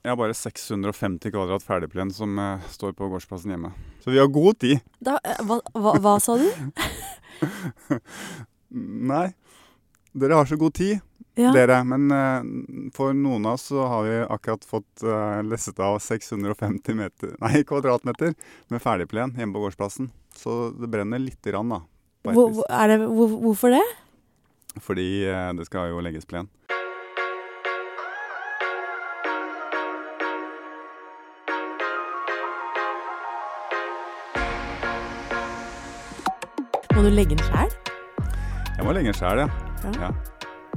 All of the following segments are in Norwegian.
Jeg har bare 650 kvadrat ferdigplen som eh, står på gårdsplassen hjemme. Så vi har god tid. Da, eh, hva, hva, hva sa du? Nei, dere har så god tid, Ja. dere. Men eh, for noen av oss så har vi akkurat fått uh, lesset av 650 meter, nei, kvadratmeter med ferdigplen hjemme på gårdsplassen. Så det brenner lite grann, da. Hvor, er det, hvor, hvorfor det? Fordi det skal jo legges plen. Du legge den sjæl? Jeg må legge den sjæl, ja. Ja. ja.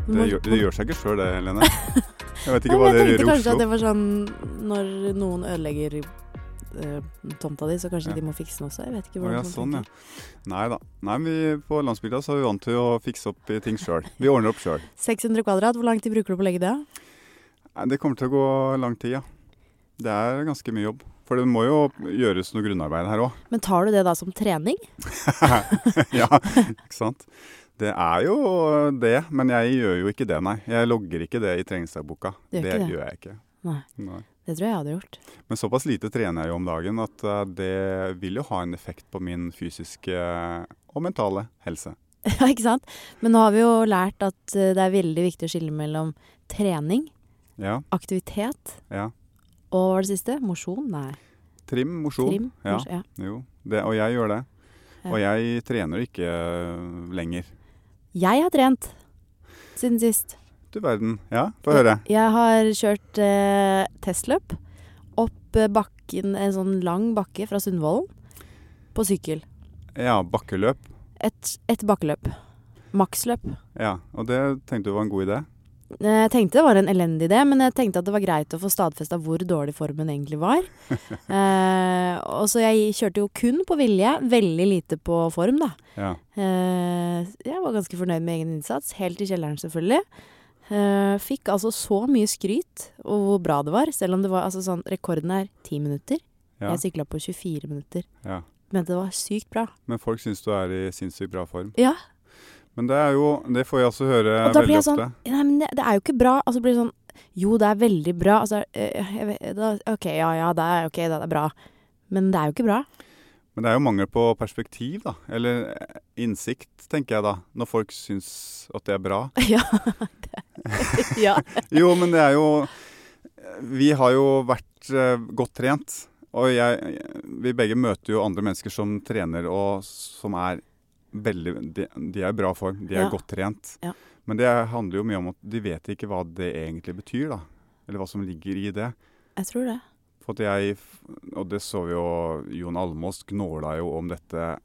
Det, gjør, det gjør seg ikke sjøl, det, Helene. Jeg vet ikke hva det gjør i Oslo. jeg tenkte kanskje at det var sånn Når noen ødelegger eh, tomta di, så kanskje Ja. de må fikse den også. Jeg vet ikke hvordan ja, sånn, ja. Nei da. Nei, vi, på landsbygda så er vi vant til å fikse opp i ting sjøl. Vi ordner opp sjøl. 600 kvadrat, hvor lang tid bruker du på å legge det? Det kommer til å gå lang tid, ja. Det er ganske mye jobb. For det må jo gjøres noe grunnarbeid her òg. Men tar du det da som trening? ja, ikke sant. Det er jo det, men jeg gjør jo ikke det, nei. Jeg logger ikke det i treningsdagboka. Det det? gjør jeg ikke. Nei. Nei. Det tror jeg jeg hadde gjort. Men såpass lite trener jeg jo om dagen at eh, det vil jo ha en effekt på min fysiske og mentale helse. Ja, ikke sant? Men nå har vi jo lært at eh, det er veldig viktig å skille mellom trening, Ja, aktivitet ja. Og hva var det siste? Mosjon? Nei. Trim, mosjon. Ja, ja. jo. Det, og jeg gjør det. Og jeg trener ikke eh, lenger. Jeg har trent siden sist. Du verden. Ja, få høre. Jeg har kjørt eh, testløp opp eh, bakken, en sånn lang bakke fra Sundvolden, på sykkel. Ja, bakkeløp. Et, et bakkeløp. Maksløp. Ja, og det tenkte du var en god idé? Jeg tenkte det var en elendig idé, men jeg tenkte at det var greit å få stadfesta hvor dårlig formen egentlig var. eh, og så jeg kjørte jo kun på vilje, veldig lite på form, da. Ja. Eh, jeg var ganske fornøyd med egen innsats, helt i kjelleren selvfølgelig. Eh, fikk altså så mye skryt og hvor bra det var, selv om det var altså sånn Rekorden er ti minutter. ja, Jeg sykla på 24 minutter. ja. Mente det var sykt bra. Men folk syns du er i sinnssykt bra form. Ja. Men det er jo Det får jeg også høre Og veldig sånn ofte. Nei, men det, det er jo ikke bra. Altså blir det sånn Jo, det er veldig bra. Altså, jeg da, OK, ja ja, det er ok, det er bra. Men det er jo ikke bra. Men det er jo mangel på perspektiv, da. Eller eh, innsikt, tenker jeg da. Når folk syns at det er bra. ja. det, ja. Jo, men det er jo Vi har jo vært eh, godt trent. Og jeg, vi begge møter jo andre mennesker som trener og som er veldig De, de er i bra form, de er Ja. godt trent. Ja. Men det handler jo mye om at de vet ikke hva det egentlig betyr, da. Eller hva som ligger i det. Jeg tror det. For at jeg, og det så vi jo Jon Almås gnåla jo om dette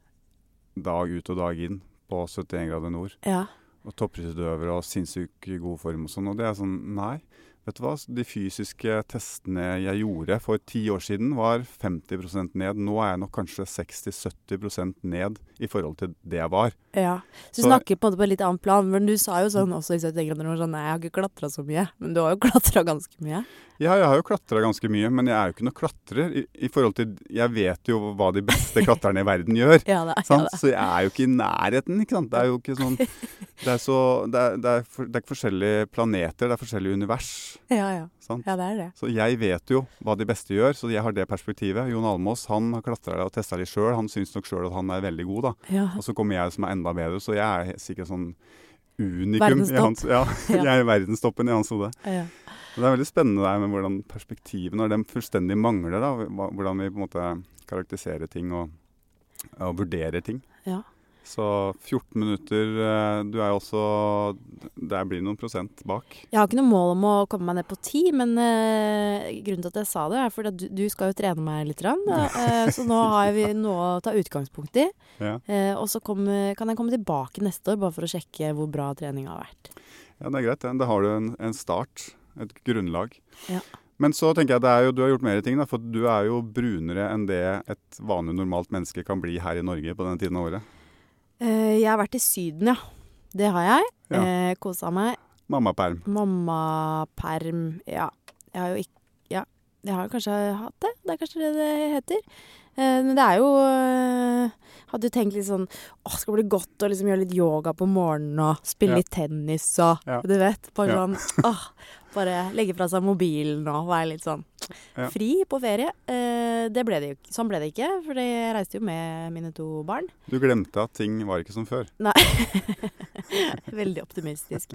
dag ut og dag inn på 71 grader nord. Ja. Og toppidrettsutøvere og sinnssykt god form og sånn. Og det er sånn, nei. Vet du hva, de fysiske testene jeg gjorde for ti år siden var 50% ned. Nå er jeg nok kanskje 60-70% ned i forhold til det jeg var. Ja. Så du Så- snakker på på et litt annet plan, men du sa jo sånn også i 70 grader nord sånn Nei, jeg har ikke klatra så mye. Men du har jo klatra ganske mye. Ja, jeg har jo klatra ganske mye, men jeg er jo ikke noen klatrer. I, I forhold til Jeg vet jo hva de beste klatrerne i verden gjør. Ja, Sant? ja, da. Så jeg er jo ikke i nærheten, ikke sant. Det er jo ikke sånn Det er, så, det er, det er, for, det er forskjellige planeter, det er forskjellige univers. Ja, ja. Sant? Ja, det er det. Så jeg vet jo hva de beste gjør, så jeg har det perspektivet. Jon Almås han har klatra og testa litt sjøl. Han syns nok sjøl at han er veldig god, da. Ja. Og så kommer jeg som er enda bedre, så jeg er sikkert sånn unikum i hans Ja, jeg er verdenstoppen i hans hode. ja. Det er veldig spennende der med hvordan perspektivene og dem fullstendig mangler, da, hvordan vi på en måte karakteriserer ting og, og vurderer ting. ja. Så 14 minutter eh, Du er jo også Der blir noen prosent bak. Jeg har ikke noe mål om å komme meg ned på ti, men uh, grunnen til at jeg sa det, er fordi at du, du skal jo trene meg litt. Rann, uh, så nå har vi noe å ta utgangspunkt i. Ja, Uh, og så kom, kan jeg komme tilbake neste år bare for å sjekke hvor bra treninga har vært. ja det er greit. Da har du en, en start. Et grunnlag. Ja. Men så tenker jeg det er jo, du har gjort mer ting, da, for du er jo brunere enn det et vanlig normalt menneske kan bli her i Norge på denne tiden av året. Eh, jeg har vært i Syden, ja. Det har jeg. Ja. Eh, Kosa meg. Mammaperm. Mammaperm Ja. Jeg har jo ikke Ja, jeg har kanskje hatt det. Det er kanskje det det heter. Eh, men det er jo eh, Hadde jo tenkt litt sånn Åh, skal det bli godt å liksom gjøre litt yoga på morgenen og spille Ja. litt tennis og Ja. Du vet. Bare sånn Åh. Bare legge fra seg mobilen og være litt sånn fri på ferie. Eh, det ble det jo. Sånn ble det ikke, for jeg reiste jo med mine to barn. Du glemte at ting var ikke som før. Nei. Veldig optimistisk.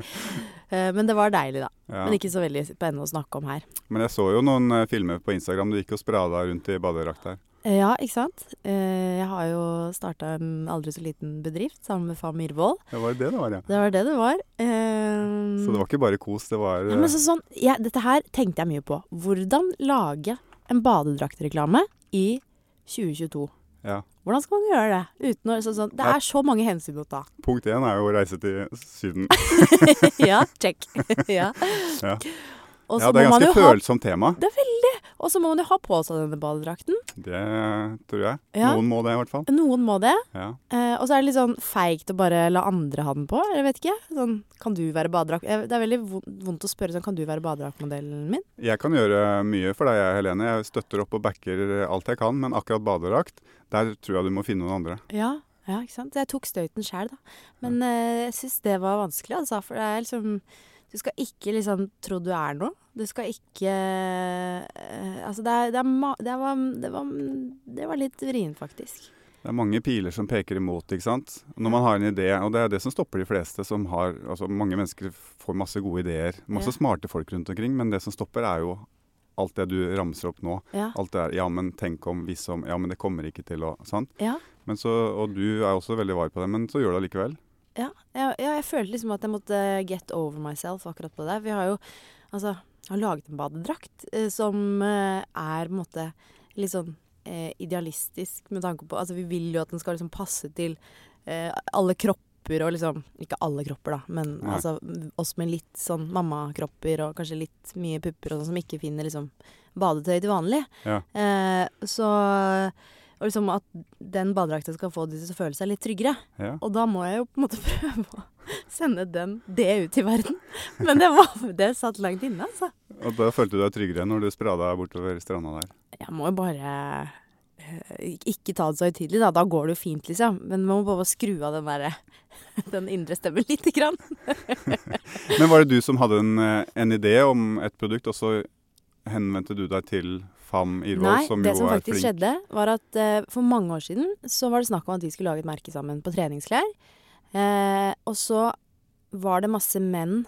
Eh, men det var deilig, da. Ja. Men ikke så veldig spennende å snakke om her. Men jeg så jo noen eh, filmer på Instagram. Du gikk og sprada rundt i badedrakt her. Eh, Ja, ikke sant. Jeg har jo starta en aldri så liten bedrift sammen med far Myhrvold. Det var det det var, ja. Det var det det var. Um, Så det var ikke bare kos, det var ja, men så, sånn, ja, Dette her tenkte jeg mye på. Hvordan lage en badedraktreklame i 2022? ja. Hvordan skal man gjøre det? Uten å, så, så, det er så mange hensyn å ta. Punkt én er jo å reise til Syden. ja, check. ja. Ja. Og Ja, det er ganske følsomt ha tema. Det er veldig! Og så må man jo ha på seg denne badedrakten. Det tror jeg. Ja. Noen må det, i hvert fall. Noen må det. Ja. Eh, og så er det litt sånn feigt å bare la andre ha den på. Jeg vet ikke. Sånn, kan du være badedrakt... Det er veldig vondt å spørre sånn, kan du være badedraktmodellen min? Jeg kan gjøre mye for deg, Helene. Jeg støtter opp og backer alt jeg kan. Men akkurat badedrakt, der tror jeg du må finne noen andre. Ja. Ja, ikke sant. Jeg tok støyten sjæl, da. Men eh, jeg syns det var vanskelig, altså. For det er liksom Du skal ikke liksom tro du er noe. Du skal ikke eh, Altså, det, er, det, er det, var, det, var, det var litt vrient, faktisk. Det er mange piler som peker imot, ikke sant. Når man har en idé, og det er det som stopper de fleste som har Altså mange mennesker får masse gode ideer. Masse Ja. smarte folk rundt omkring, men det som stopper er jo alt det du ramser opp nå. Ja. Alt det der Ja, men tenk om, hvis om Ja, men det kommer ikke til å Sant? Ja. Men så, og du er også veldig var på det, men så gjør du det likevel. Ja, ja, ja, jeg følte liksom at jeg måtte get over myself akkurat på det. Vi har jo altså, har laget en badedrakt eh, som eh, er på en måte litt sånn eh, idealistisk med tanke på Altså vi vil jo at den skal liksom passe til eh, alle kropper og liksom Ikke alle kropper, da, men Nei. altså oss med litt sånn mammakropper og kanskje litt mye pupper og sånn som ikke finner liksom badetøy til vanlig. Ja. Eh, så og liksom at den badedrakta skal få de til å føle seg litt tryggere. Ja. Og da må jeg jo på en måte prøve å sende den, det ut i verden. Men det, var, det satt langt inne, altså. Og da følte du deg tryggere når du sprada bortover stranda der. Jeg må jo bare eh, ikke ta det så høytidelig, da. Da går det jo fint, liksom. Men man må bare skru av den derre den indre stemmen lite grann. Men var det du som hadde en, eh, en idé om et produkt, og så henvendte du deg til Fam Irvoll, Nei, som det som er faktisk skjedde, var at uh, for mange år siden så var det snakk om at vi skulle lage et merke sammen på treningsklær. Uh, og så var det masse menn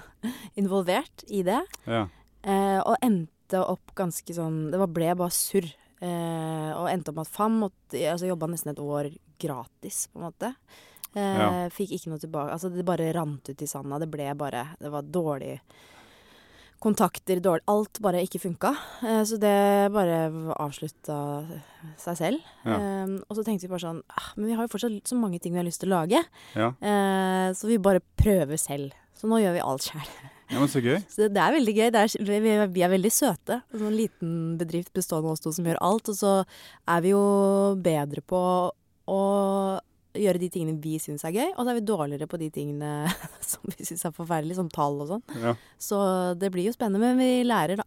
involvert i det. Ja. Uh, og endte opp ganske sånn Det var, ble bare surr. Og endte opp med at FAM måtte, altså jobba nesten et år gratis, på en måte. Ja. Fikk ikke noe tilbake. Altså det bare rant ut i sanda. Det ble bare Det var dårlig kontakter, dårlig Alt bare ikke funka. Eh, så det bare avslutta seg selv. Ja. Eh, og så tenkte vi bare sånn ah, Men vi har jo fortsatt så mange ting vi har lyst til å lage. Ja. Eh, så vi bare prøver selv. Så nå gjør vi alt sjøl. ja, men så gøy. Så det, er veldig gøy. Det er, vi, vi- vi er veldig søte. En sånn liten bedrift bestående av oss to som gjør alt. Og så er vi jo bedre på å gjøre de tingene vi syns er gøy, og så er vi dårligere på de tingene som vi syns er forferdelige, som tall og sånn. Ja. Så det blir jo spennende, men vi lærer, da.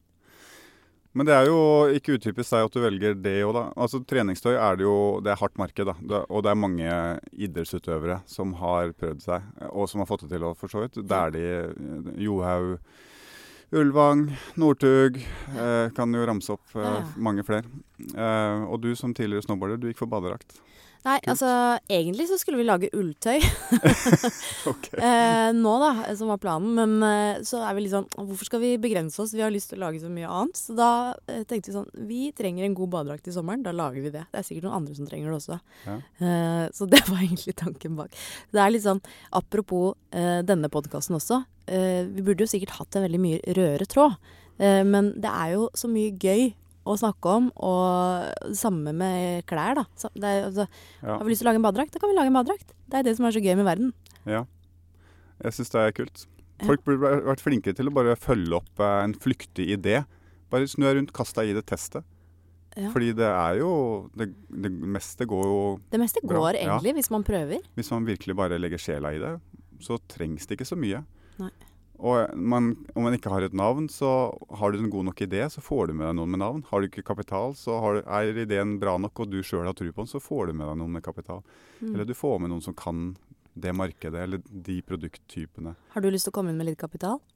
Men det er jo ikke utypisk deg at du velger det òg, da. Altså Treningstøy er det jo Det er hardt marked, da. Det, og det er mange idrettsutøvere som har prøvd seg, og som har fått det til, for så vidt. Dæhlie, Johaug, Ulvang, Northug. Eh, kan jo ramse opp eh, mange flere. Eh, og du som tidligere snowboarder, du gikk for badedrakt. Nei, Kult. altså egentlig så skulle vi lage ulltøy okay. uh, nå, da, som var planen. Men uh, så er vi litt sånn Hvorfor skal vi begrense oss? Vi har lyst til å lage så mye annet. Så da tenkte vi sånn Vi trenger en god badedrakt i sommeren. Da lager vi det. Det er sikkert noen andre som trenger det også. Ja. Så det var egentlig tanken bak. Det er litt sånn Apropos denne podkasten også. Vi burde jo sikkert hatt en veldig mye rødere tråd. Men det er jo så mye gøy å snakke om, og samme med klær, da. Så det er, altså, Ja. har vi lyst til å lage en badedrakt, da kan vi lage en badedrakt. Det er det som er så gøy med verden. ja. Jeg syns det er kult. Folk burde vært- flinkere til å bare følge opp eh, en flyktig idé. Bare snu deg rundt, kast deg i det testet. Ja. Fordi det er jo det, det meste går jo Det meste Bra, går ja. egentlig, hvis man prøver. Hvis man virkelig bare legger sjela i det, så trengs det ikke så mye. Nei. Og man, om man ikke har et navn, så har du en god nok idé, så får du med deg noen med navn. Har du ikke kapital, så har, er ideen bra nok, og du sjøl har tro på den, så får du med deg noen med kapital. Mm. Eller du får med noen som kan det markedet eller de produkttypene. Har du lyst til å komme inn med litt kapital?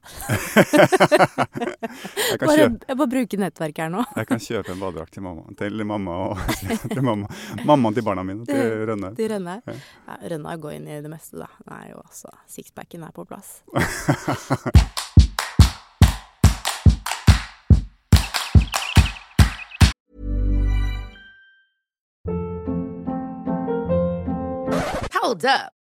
Jeg kan, Bare, kjøpe, jeg bare bruker nettverk her nå. jeg kan kjøpe en badedrakt til mamma, til mamma og til mamma. mammaen til barna mine, til Rønne. Til Rønne. Ja. Ja, Rønna går inn i det meste, da. Den er jo altså Sixpacken er på plass. Hold up.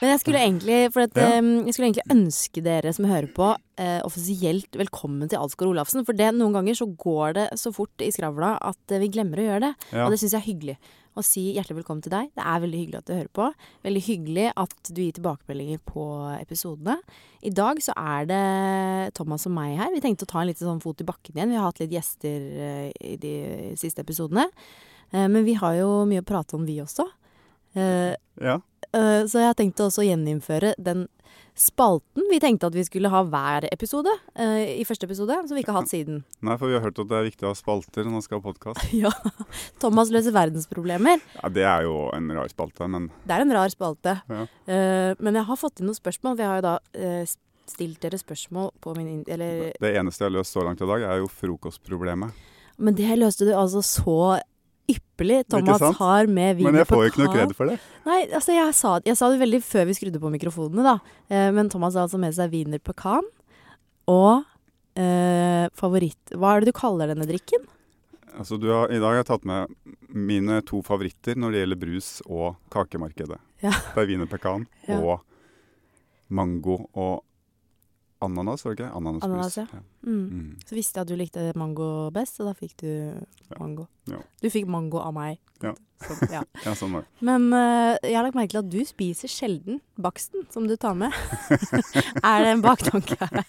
Men jeg skulle egentlig, at, Ja. eh, jeg skulle egentlig ønske dere som hører på, eh, offisielt velkommen til Alsgaard Olafsen. For det, noen ganger så går det så fort i skravla at eh, vi glemmer å gjøre det. Ja. Og det syns jeg er hyggelig. Å si hjertelig velkommen til deg. Det er veldig hyggelig at du hører på. Veldig hyggelig at du gir tilbakemeldinger på episodene. I dag så er det Thomas og meg her. Vi tenkte å ta en liten sånn fot i bakken igjen. Vi har hatt litt gjester eh, i de siste episodene. Eh, Men vi har jo mye å prate om, vi også. Uh, Ja. Eh, Så jeg tenkte også å gjeninnføre den spalten vi tenkte at vi skulle ha hver episode uh, i første episode, som vi ikke har hatt siden. Nei, for vi har hørt at det er viktig å ha spalter når man skal ha podkast. Ja. Thomas løser verdensproblemer. Ja, det er jo en rar spalte, men Det er en rar spalte. Ja. Uh, men jeg har fått inn noen spørsmål. Vi har jo da uh, stilt dere spørsmål på min in- Eller det eneste jeg har løst så langt i dag, er jo frokostproblemet. Men det løste du altså så ypperlig. Thomas har med vin Men jeg får jo ikke noe kred for det. Nei, altså jeg sa, jeg sa det veldig før vi skrudde på mikrofonene, da. Eh, men Thomas har altså med seg wiener pecan og eh, favoritt Hva er det du kaller denne drikken? Altså, du har, I dag har jeg tatt med mine to favoritter når det gjelder brus og kakemarkedet. Ja. Det er wiener pecan Ja. og mango og ananas, var det ikke? Ananas, Ananas, ja. Mm. Mm. Så visste jeg at du likte mango best, og da fikk du mango. Ja. Du fikk mango av meg. Ja. Sånn, ja. Ja, sånn var det. Men uh, jeg har lagt merke til at du spiser sjelden baksten som du tar med. er det en baktanke her?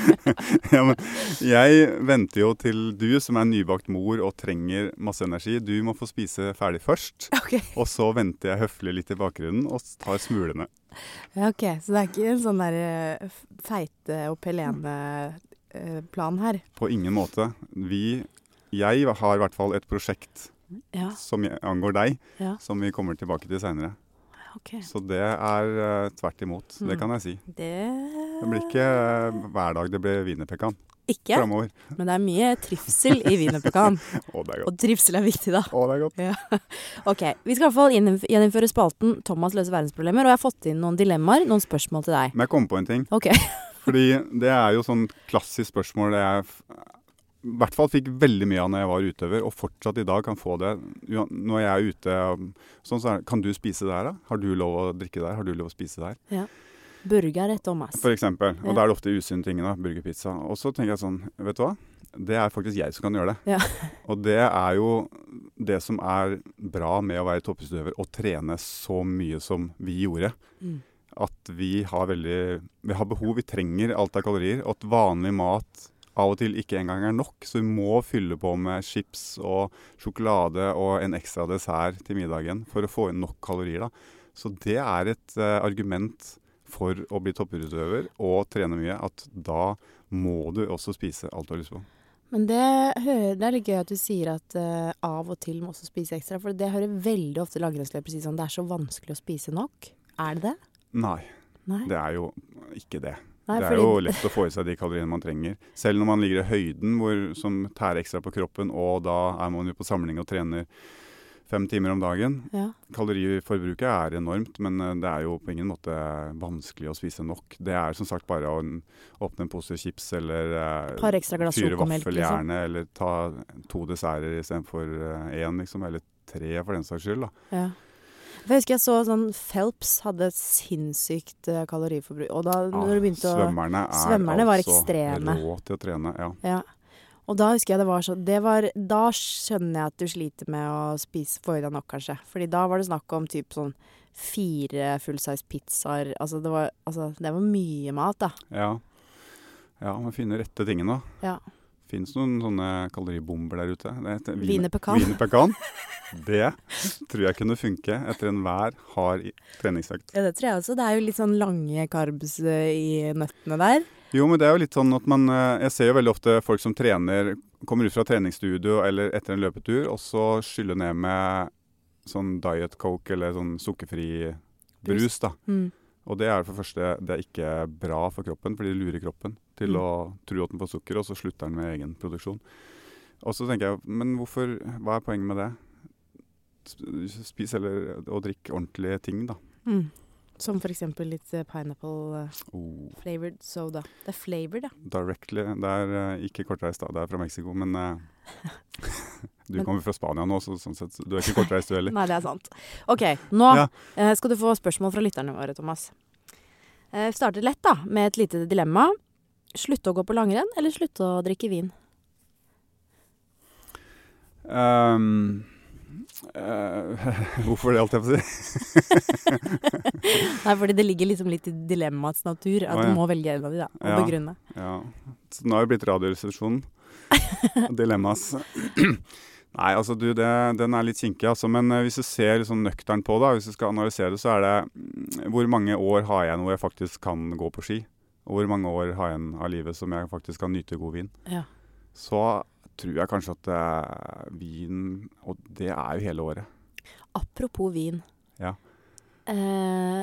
ja, men jeg venter jo til du som er nybakt mor og trenger masse energi, du må få spise ferdig først. Okay. Og så venter jeg høflig litt i bakgrunnen og tar smulene. Ja, ok, så det er ikke en sånn der eh, feite og pelene eh, plan her. På ingen måte. Vi Jeg har i hvert fall et prosjekt Ja, som angår deg, ja, som vi kommer tilbake til seinere. Okay. Så det er uh, tvert imot. Det Mm. kan jeg si. Det Det blir ikke uh, hver dag det blir wienerpekan Ikke, Fremover. men det er mye trivsel i wienerpekan. Det er godt. Og trivsel er viktig, da. Å, det er godt. Ok, Vi skal i hvert fall gjeninnf- gjeninnføre spalten Thomas løser verdensproblemer. Og jeg har fått inn noen dilemmaer, noen spørsmål til deg. Men jeg kom på en ting. Ok. Fordi det er jo sånn klassisk spørsmål det jeg i hvert fall fikk veldig mye av når jeg var utøver, og fortsatt i dag kan få det. Når jeg er ute sånn, så er det Kan du spise der, da? Har du lov å drikke der? Har du lov å spise der? Burger og Thomas. For eksempel. Og Ja. da er det ofte usunne ting. da, Burgerpizza. Og så tenker jeg sånn, vet du hva? Det er faktisk jeg som kan gjøre det. Ja. Og det er jo det som er bra med å være toppidrettsutøver, og trene så mye som vi gjorde. Mm. At vi har veldig Vi har behov, vi trenger alt av kalorier. Og at vanlig mat av og til ikke engang er nok. Så vi må fylle på med chips og sjokolade og en ekstra dessert til middagen for å få inn nok kalorier. da. Så det er et uh, argument for å bli toppidrettsutøver og trene mye, at da må du også spise alt du har lyst på. Men det, det er litt gøy at du sier at uh, av og til må også spise ekstra. For det hører veldig ofte langrennsløpere si sånn det er så vanskelig å spise nok. Er det det? Nei, Nei. det er jo ikke det. Nei, det er fordi- jo lett å få i seg de kaloriene man trenger. Selv når man ligger i høyden hvor, som tærer ekstra på kroppen, og da er man jo på samling og trener fem timer om dagen. Ja. Kaloriforbruket er enormt, men eh, det er jo på ingen måte vanskelig å spise nok. Det er som sagt bare å åpne en pose chips eller eh, Par ekstra glass fyre sjokomelk, vaffel liksom. gjerne, eller ta to desserter istedenfor én, liksom. Eller tre, for den saks skyld. da. Ja. Jeg husker jeg så sånn Phelps hadde et sinnssykt eh, kaloriforbruk. Og da når du begynte å svømmerne er svømmerne var altså ekstreme. rå til å trene. ja. Ja. Og da husker jeg det var sånn det var, Da skjønner jeg at du sliter med å spise få i deg nok, kanskje. Fordi da var det snakk om typ sånn fire fullsize pizzaer. Altså det var, altså det var mye mat, da. Ja. Ja, man finner rette tingene, da. Ja. Fins noen sånne kaloribomber der ute. Det heter Wiener pekan. Det tror jeg kunne funke etter enhver hard treningsøkt. Ja, det tror jeg også. Det er jo litt sånn lange carbs eh, i nøttene der. Jo, men det er jo litt sånn at man eh, Jeg ser jo veldig ofte folk som trener, kommer ut fra treningsstudio eller etter en løpetur, og så skyller ned med sånn diet coke eller sånn sukkerfri brus, da. Mm. Og det er for det første det er ikke bra for kroppen, fordi det lurer kroppen til Mm. å tro at den får sukker, og så slutter den med egen produksjon. Og så tenker jeg, men hvorfor, hva er poenget med det? Spis eller og drikk ordentlige ting, da. Mm. Som for eksempel litt eh, pineapple eh, Oh, flavored soda. Det er flavored, ja. directly. Det er eh, ikke kortreist, da. Det er fra Mexico, men Du Men- kommer fra Spania nå, så sånn sett, du er ikke kortreist du heller. Nei, det er sant. OK, nå Ja. skal du få spørsmål fra lytterne våre, Thomas. Eh, starter lett, da, med et lite dilemma. Slutte å gå på langrenn, eller slutte å drikke vin? Eh, hvorfor det, alt jeg på å si? Nei, fordi det ligger liksom litt i dilemmaets natur, at oh, ja. du må velge en av de, da, og Ja. begrunne. Ja. Så nå har det blitt Radioresepsjonen. Dilemmas. Nei, altså du, det, den er litt kinkig, altså. Men eh, hvis du ser liksom nøkternt på det, hvis du skal analysere det, så er det mm, hvor mange år har jeg noe jeg faktisk kan gå på ski? Og hvor mange år har jeg igjen av livet som jeg faktisk kan nyte god vin? Ja. Så tror jeg kanskje at uh, vin Og det er jo hele året. Apropos vin. Ja. Uh,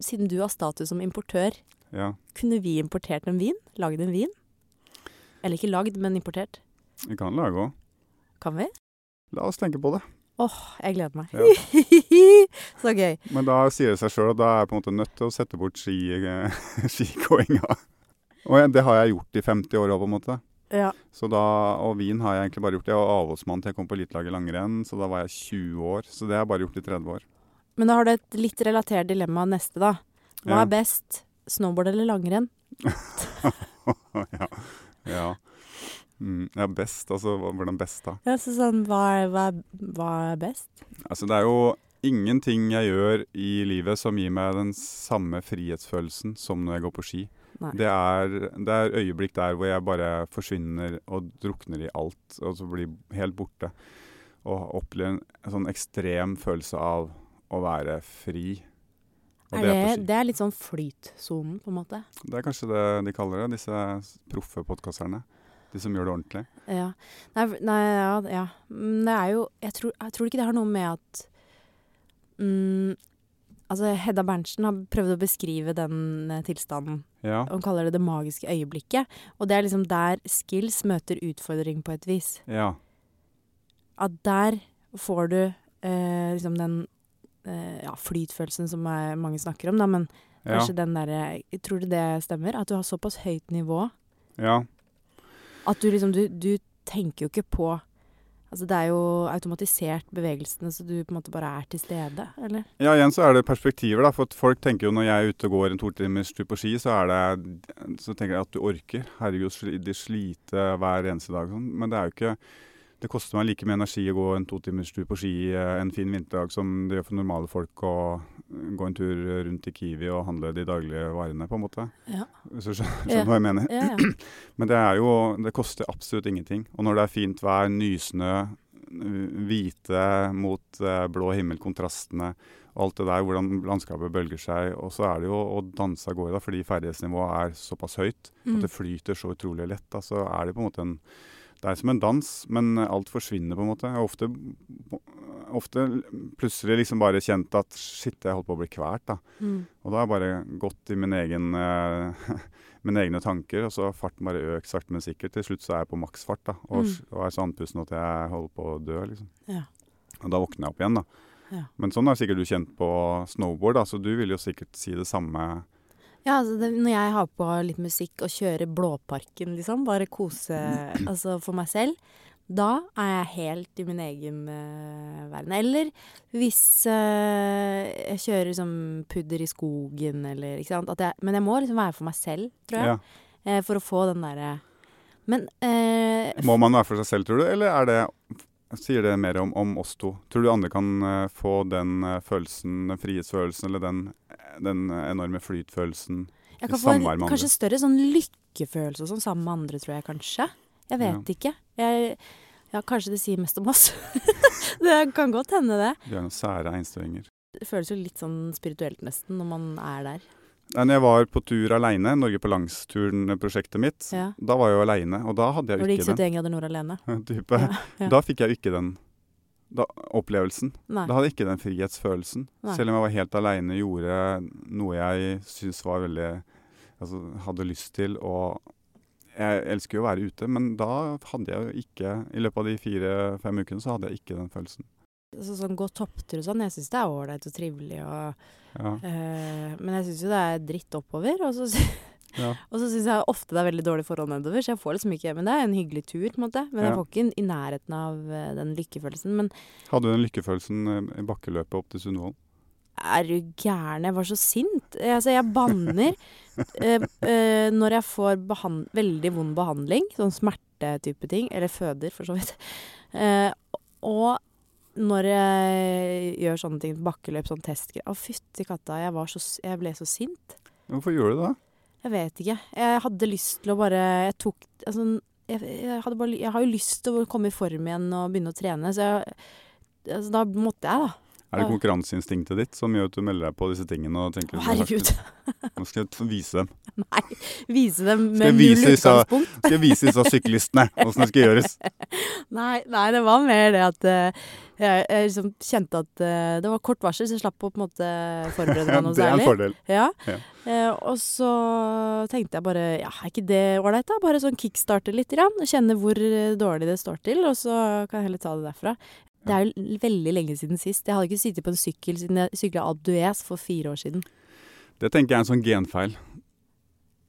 siden du har status som importør, Ja. kunne vi importert en vin? Lagd en vin? Eller ikke lagd, men importert. Vi kan lage òg. Kan vi? La oss tenke på det. Åh, jeg gleder meg. Ja. Så gøy. Men da sier det seg sjøl at da er jeg på en måte nødt til å sette bort ski. Og det har jeg gjort i 50 år òg, på en måte. Ja. Så da, og vin har jeg egentlig bare gjort. Jeg var avholdsmann til jeg kom på elitelaget langrenn, så da var jeg 20 år. Så det har jeg bare gjort i 30 år. Men da har du et litt relatert dilemma neste, da. Hva Ja. er best? Snowboard eller langrenn? ja. ja. Mm, ja, best. Altså hvordan best, da? Ja, så sånn, hva er, hva, hva er best? Altså det er jo ingenting jeg gjør i livet som gir meg den samme frihetsfølelsen som når jeg går på ski. Det er, det er øyeblikk der hvor jeg bare forsvinner og drukner i alt, og så blir helt borte. Og opplever en, en sånn ekstrem følelse av å være fri. Er det, det er litt sånn flytsonen, på en måte. Det er kanskje det de kaller det, disse proffe podkasterne. De som gjør det ordentlig. Ja. Nei, nei ja, ja. Men det er jo Jeg tror, jeg tror ikke det har noe med at mm, Altså, Hedda Berntsen har prøvd å beskrive den eh, tilstanden. Ja, Hun kaller det det magiske øyeblikket. Og det er liksom der skills møter utfordring på et vis. ja, At der får du eh, liksom den eh, ja, flytfølelsen som er, mange snakker om, da, men ja, kanskje den derre Tror du det stemmer? At du har såpass høyt nivå ja. at du liksom Du, du tenker jo ikke på Altså det er jo automatisert bevegelsene, så du på en måte bare er til stede, eller? Ja, igjen så er det perspektiver, da. For folk tenker jo når jeg er ute og går en to timers tur på ski, så det Så tenker jeg at du orker. Herregud, de sliter hver eneste dag sånn. Men det er jo ikke Det koster meg like mye energi å gå en to timers tur på ski eh, en fin vinterdag som det gjør for normale folk å eh, gå en tur rundt i Kiwi og handle de daglige varene, på en måte. Ja. Hvis du skjønner, Ja. hva jeg mener? Ja. Men det er jo Det koster absolutt ingenting. Og når det er fint vær, nysnø, hvite mot eh, blå himmel, kontrastene alt det der, hvordan landskapet bølger seg. Og så er det jo å danse av gårde, da, fordi ferdighetsnivået er såpass høyt Mm. at det flyter så utrolig lett. Da, så er det på en måte en Det er som en dans, men alt forsvinner på en måte. Jeg har ofte, ofte plutselig liksom bare kjent at shit, jeg holdt på å bli kvalt. da. Mm. Og da har jeg bare gått i min egen, uh, mine egne tanker, og så har farten bare økt sakte, men sikkert. Til slutt så er jeg på maksfart da, og, Mm. og er så andpusten at jeg holder på å dø. liksom. Ja. Og da våkner jeg opp igjen, da. Ja. Men sånn har sikkert du kjent på snowboard, da, så du vil jo sikkert si det samme. Ja, altså det, når jeg har på litt musikk og kjører Blåparken, liksom, bare kose altså for meg selv, da er jeg helt i min egen uh, verden. Eller hvis uh, jeg kjører som pudder i skogen, eller ikke sant. Jeg, men jeg må liksom være for meg selv, tror jeg. Ja, Uh, for å få den derre Men Må man være for seg selv, tror du, eller er det Sier det mer om, om oss to? Tror du andre kan uh, få den uh, følelsen, den frihetsfølelsen, eller den, den enorme flytfølelsen jeg kan få en kanskje større sånn lykkefølelse og sånn sammen med andre, tror jeg kanskje. Jeg vet ikke. Jeg, ja, kanskje det sier mest om oss. det kan godt hende, det. Du har noen sære einstøinger. Det føles jo litt sånn spirituelt nesten når man er der. Når jeg var på tur aleine, Norge på langs-turen-prosjektet mitt, Ja. da var jeg jo aleine, og da hadde jeg ikke den. Når det gikk jo ikke 71 grader nord alene. Ja, ja. Da fikk jeg jo ikke den da, opplevelsen. Nei. Da hadde jeg ikke den frihetsfølelsen. Nei. Selv om jeg var helt aleine, gjorde noe jeg syntes var veldig Altså hadde lyst til og Jeg elsker jo å være ute, men da hadde jeg jo ikke I løpet av de fire-fem ukene så hadde jeg ikke den følelsen. Så, sånn gå topptur og sånn, jeg syns det er ålreit og trivelig og Ja. øh, Men jeg syns jo det er dritt oppover. Og så, ja. og så syns jeg ofte det er veldig dårlig forhold nedover, så jeg får liksom ikke Men det er en hyggelig tur, på en måte. Men jeg får ikke i nærheten av eh, den lykkefølelsen. Men Hadde du den lykkefølelsen eh, i bakkeløpet opp til Sundvolden? er du gæren? Jeg var så sint. Eh, Altså, jeg banner eh, eh, når jeg får veldig vond behandling, sånn smertetype ting, eller føder, for så vidt. Eh, og når jeg gjør sånne ting, bakkeløp, sånn testgreier Å, fytti katta, jeg, var så, jeg ble så sint. Hvorfor gjorde du det? Jeg vet ikke. Jeg hadde lyst til å bare Jeg tok altså, jeg, jeg, bare, jeg har jo lyst til å komme i form igjen og begynne å trene, så jeg, altså, da måtte jeg, da. Er det konkurranseinstinktet ditt som gjør at du melder deg på disse tingene? og tenker Å, herregud. Nå skal jeg vise dem. Nei. Vise dem med null utgangspunkt. Skal jeg vise disse syklistene åssen det skal gjøres? Nei, nei, det var mer det at eh, jeg, jeg liksom kjente at uh, det var kort varsel, så jeg slapp å på en måte forberede meg noe særlig. det er en fordel. Ja. Ja. Uh, og så tenkte jeg bare ja, er ikke det ålreit, da? Bare sånn kickstarte litt, grann, kjenne hvor eh, dårlig det står til, og så kan jeg heller ta det derfra. Det er jo veldig lenge siden sist. Jeg hadde ikke sittet på en sykkel siden jeg sykla Alpe for fire år siden. Det tenker jeg er en sånn genfeil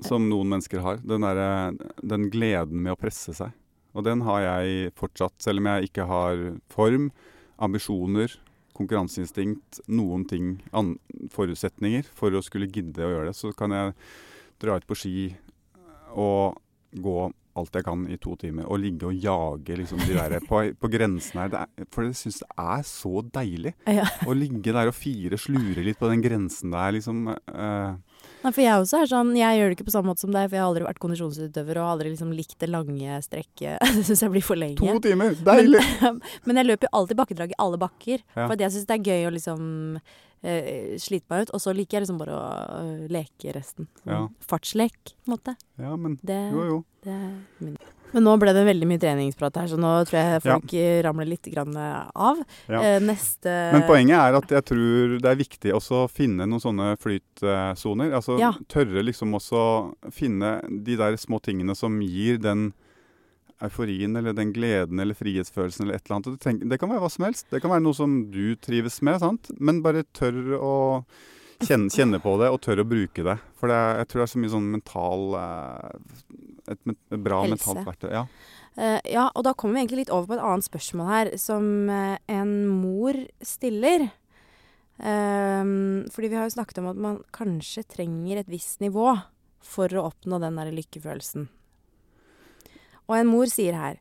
som noen mennesker har. Den, der, den gleden med å presse seg. Og den har jeg fortsatt, selv om jeg ikke har form, ambisjoner, konkurranseinstinkt, noen ting, forutsetninger for å skulle gidde å gjøre det. Så kan jeg dra ut på ski og gå alt jeg kan i to timer. Og ligge og jage liksom de der på, på grensen her. Det er, for jeg syns det er så deilig Ja. å ligge der og fire, slure litt på den grensen der, liksom. Eh, Nei, for jeg også er sånn, jeg gjør det ikke på samme måte som deg, for jeg har aldri vært kondisjonsutøver og har aldri liksom likt det lange strekket. Det syns jeg blir for lenge. to timer! Deilig! Men jeg løper jo alltid bakkedrag i alle bakker. Ja. For jeg syns det er gøy å liksom uh, slite meg ut. Og så liker jeg liksom bare å uh, leke resten. Ja. Fartslek, på en måte. Ja, men Det, jo, jo. det er min. Men nå ble det veldig mye treningsprat her, så nå tror jeg folk ja. ramler litt grann av. Ja. Eh, neste Men poenget er at jeg tror det er viktig også å finne noen sånne flytsoner. Altså Ja. tørre liksom også finne de der små tingene som gir den euforien eller den gleden eller frihetsfølelsen eller et eller annet. Det, Det kan være hva som helst. Det kan være noe som du trives med, sant? men bare tør å kjenne, kjenne på det og tør å bruke det. For det er, jeg tror det er så mye sånn mental eh, Et, men- et bra Helse. mentalt verktøy. Ja. Uh, ja, og da kommer vi egentlig litt over på et annet spørsmål her, som eh, en mor stiller. Um, fordi vi har jo snakket om at man kanskje trenger et visst nivå for å oppnå den der lykkefølelsen. Og en mor sier her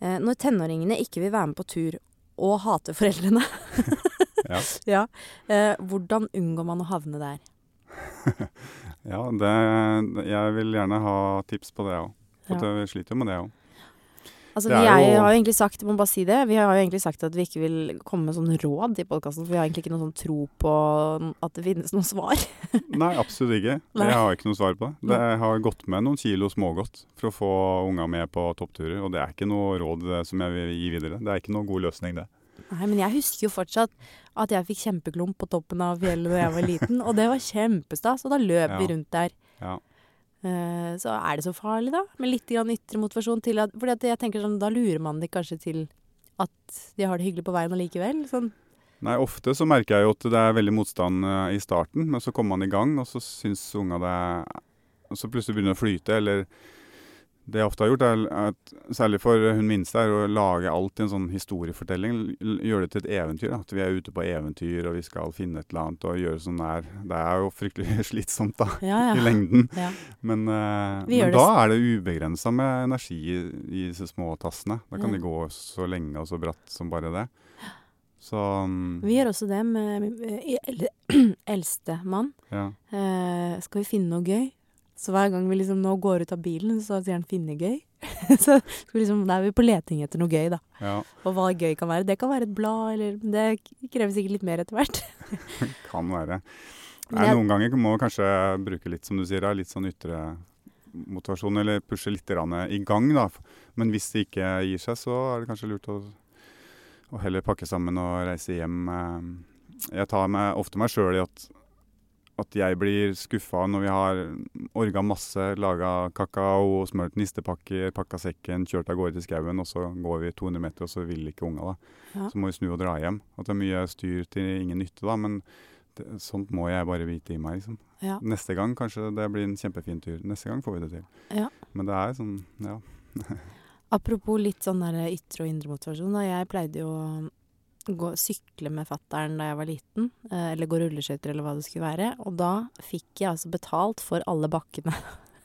Når tenåringene ikke vil være med på tur og hater foreldrene, Ja. ja, eh, hvordan unngår man å havne der? Ja, det, jeg vil gjerne ha tips på det òg. For Ja. jeg sliter jo med det òg. Altså, vi er jo- har jo egentlig sagt, må bare si det, vi har jo egentlig sagt at vi ikke vil komme med sånn råd i podkasten, for vi har egentlig ikke noen sånn tro på at det finnes noe svar. Nei, absolutt ikke. Nei. Jeg har ikke noe svar på det. Det jeg har gått med noen kilo smågodt for å få unga med på toppturer, og det er ikke noe råd eh, som jeg vil gi videre. Det er ikke noe god løsning, det. Nei, men jeg husker jo fortsatt at jeg fikk kjempeklump på toppen av fjellet da jeg var liten, og det var kjempestas, og da løp vi Ja. rundt der. Ja. Eh, så er det så farlig, da? Med litt grann ytre motivasjon til at at jeg tenker sånn, da lurer man det kanskje til at de har det hyggelig på veien allikevel. Sånn. Nei, ofte så merker jeg jo at det er veldig motstand eh, i starten, men så kommer man i gang, og så syns unga det er, Og så plutselig begynner det å flyte, eller Det jeg ofte har gjort, er at, særlig for hun minste, er å lage alt i en sånn historiefortelling. Gjøre det til et eventyr. Da. At vi er ute på eventyr, og vi skal finne et eller annet og gjøre sånn der. Det er jo fryktelig slitsomt, da, Ja, i lengden. ja. Men, uh, men da er det ubegrensa med energi i, i disse små tassene. Da kan Ja. de gå så lenge og så bratt som bare det. Så um, Vi gjør også det med med el- eldstemann. ja. Uh, skal vi finne noe gøy? Så hver gang vi liksom nå går ut av bilen, så sier han 'finne gøy'. så liksom, da er vi på leting etter noe gøy, da. ja, Og hva gøy kan være. Det kan være et blad, eller Det krever sikkert litt mer etter hvert. kan være. Nei, noen ganger må kanskje bruke litt, som du sier, litt sånn ytre motivasjon, eller pushe litt i gang, da. Men hvis det ikke gir seg, så er det kanskje lurt å, å heller pakke sammen og reise hjem. eh. Jeg tar meg, ofte meg sjøl i at, at jeg blir skuffa når vi har orga masse, laga kakao, smurt nistepakker, pakka sekken, kjørt av gårde til skauen, og så går vi 200 meter, og så vil ikke unga, da. Ja. Så må vi snu og dra hjem. At det er mye styr til ingen nytte, da. Men det, sånt må jeg bare vite i meg, liksom. Ja. Neste gang kanskje det blir en kjempefin tur. Neste gang får vi det til. Ja. Men det er sånn, ja. Apropos litt sånn der ytre og indre motivasjon. Da. Jeg pleide jo gå, sykle med fattern da jeg var liten. Eh, eller gå rulleskøyter eller hva det skulle være. Og da fikk jeg altså betalt for alle bakkene.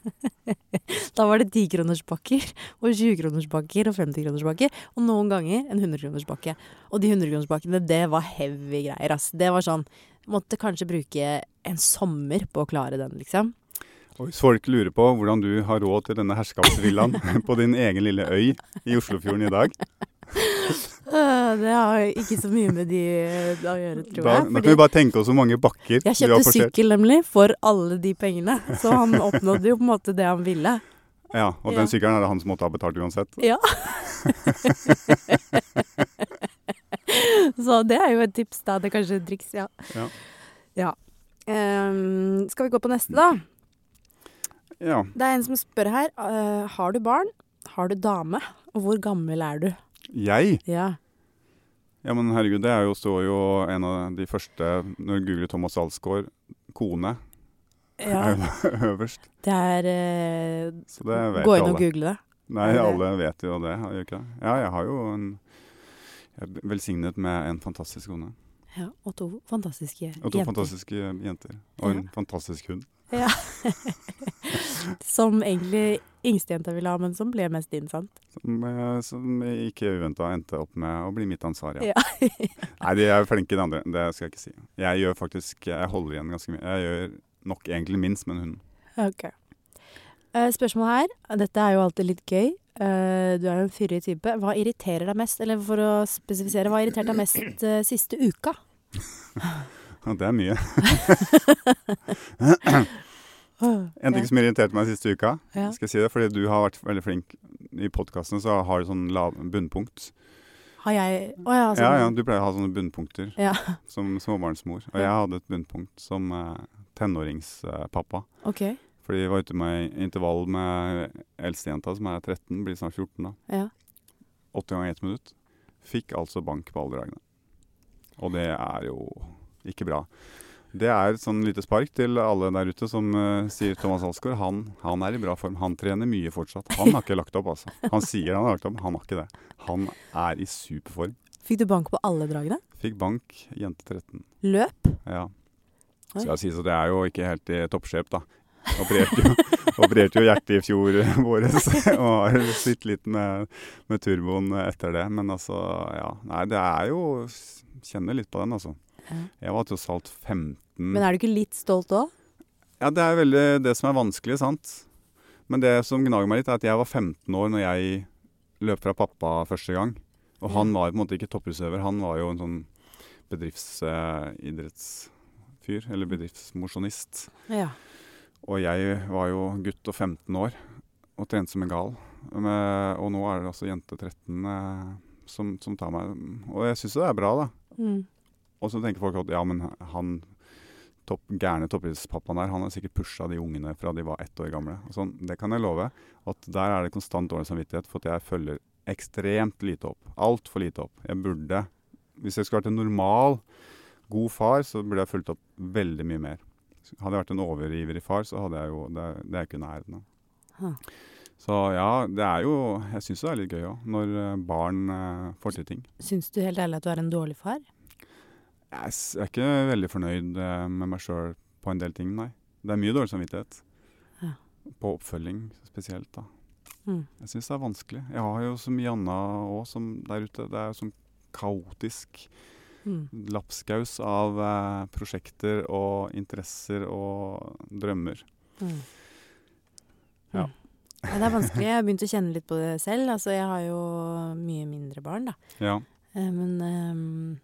da var det 10-kronersbakker og 20-kronersbakker og 50-kronersbakker. Og noen ganger en 100-kronersbakke. Og de 100-kronersbakkene, det var heavy greier. ass. Det var sånn Måtte kanskje bruke en sommer på å klare den, liksom. Og hvis folk lurer på hvordan du har råd til denne herskapsvillaen på din egen lille øy i Oslofjorden i dag, Det har ikke så mye med de øh, å gjøre, tror da, jeg. da kan vi bare tenke oss hvor mange bakker Jeg du har kjøpte sykkel nemlig for alle de pengene, så han oppnådde jo på en måte det han ville. Ja, og Ja. den sykkelen er det han som måtte ha betalt uansett. Ja. så det er jo et tips, da. Det er kanskje et triks, ja. Ja. Ja. Um, skal vi gå på neste, da? Ja. Det er en som spør her. Uh, har du barn? Har du dame? Og hvor gammel er du? Jeg? Ja. Ja, men herregud, det jo, står jo en av de første Når du googler Thomas Alsgaard, kone, ja. er øverst. Det er eh, Så det vet Gå inn og google det. Nei, det- alle vet jo det, ikke? Ja, jeg har jo en Jeg er velsignet med en fantastisk kone. Ja, og to fantastiske jenter. Og to jenter. fantastiske jenter. Og en fantastisk hund. Ja. som egentlig yngstejenta ville ha, men som ble mest din, sant? Som, eh, som ikke uventa endte opp med å bli mitt ansvar, ja. Ja. Nei, de er flinke, de andre. Det skal jeg ikke si. Jeg gjør faktisk Jeg holder igjen ganske mye. Jeg gjør nok egentlig minst med en hund. Ok. Eh, spørsmål her. Dette er jo alltid litt gøy. Eh, du er jo en fyrig type. Hva irriterer deg mest? Eller for å spesifisere, hva irriterte deg mest siste uka? Det er mye. En ting som irriterte meg siste uka, skal jeg si det, fordi du har vært veldig flink i podkastene, så har du sånn lav bunnpunkt. Har jeg Å ja, sånn. Ja, ja, du pleier å ha sånne bunnpunkter Ja, som småbarnsmor. Og jeg hadde et bunnpunkt som eh, tenåringspappa. OK. Fordi vi var ute med intervall med eldstejenta, som er 13, blir snart 14 da. Ja. Åtte ganger 1 minutt. Fikk altså bank på alle dragene. Og det er jo ikke bra. Det er et sånn lite spark til alle der ute som uh, sier Thomas Alsgaard. Han, han er i bra form. Han trener mye fortsatt. Han har ikke lagt opp, altså. Han sier han har lagt opp, han har ikke det. Han er i superform. Fikk du bank på alle dragene? Fikk bank, jente 13. Løp? Ja. Så jeg sier så det er jo ikke helt i toppsjep, da. Opererte jo, opererte jo hjertet i fjor våres og har slitt litt med, med turboen etter det. Men altså, ja. Nei, det er jo Kjenner litt på den, altså. Ja. Jeg var tross alt 15 Men er du ikke litt stolt òg? Ja, det er veldig det som er vanskelig, sant. Men det som gnager meg litt, er at jeg var 15 år når jeg løp fra pappa første gang. Og han var på en måte ikke topputøver, han var jo en sånn bedriftsidrettsfyr, eller bedriftsmosjonist. Ja. Og jeg var jo gutt og 15 år og trente som en gal. Med, og nå er det altså jente 13 eh, som, som tar meg Og jeg syns jo det er bra, da. Mm. Og så tenker folk at ja, men han topp, gærne toppidrettspappaen der, han har sikkert pusha de ungene fra de var ett år gamle. Sånn, det kan jeg love. At der er det konstant dårlig samvittighet for at jeg følger ekstremt lite opp. Altfor lite opp. Jeg burde Hvis jeg skulle vært en normal, god far, så burde jeg fulgt opp veldig mye mer. Hadde jeg vært en overivrig far, så hadde jeg jo Det, det er jeg ikke i nærheten av. Så ja, det er jo Jeg syns det er litt gøy òg, når eh, barn eh, får til ting. Syns du helt ærlig at du er en dårlig far? Jeg er ikke veldig fornøyd eh, med meg sjøl på en del ting, nei. Det er mye dårlig samvittighet. Ja. På oppfølging spesielt, da. Mm. Jeg syns det er vanskelig. Jeg har jo så mye annet òg der ute. Det er jo sånn kaotisk Mm. lapskaus av eh, prosjekter og interesser og drømmer. Mm. Ja. Mm. Ja, det er vanskelig. Jeg har begynt å kjenne litt på det selv. Altså, jeg har jo mye mindre barn, da. Ja. Eh, Men eh,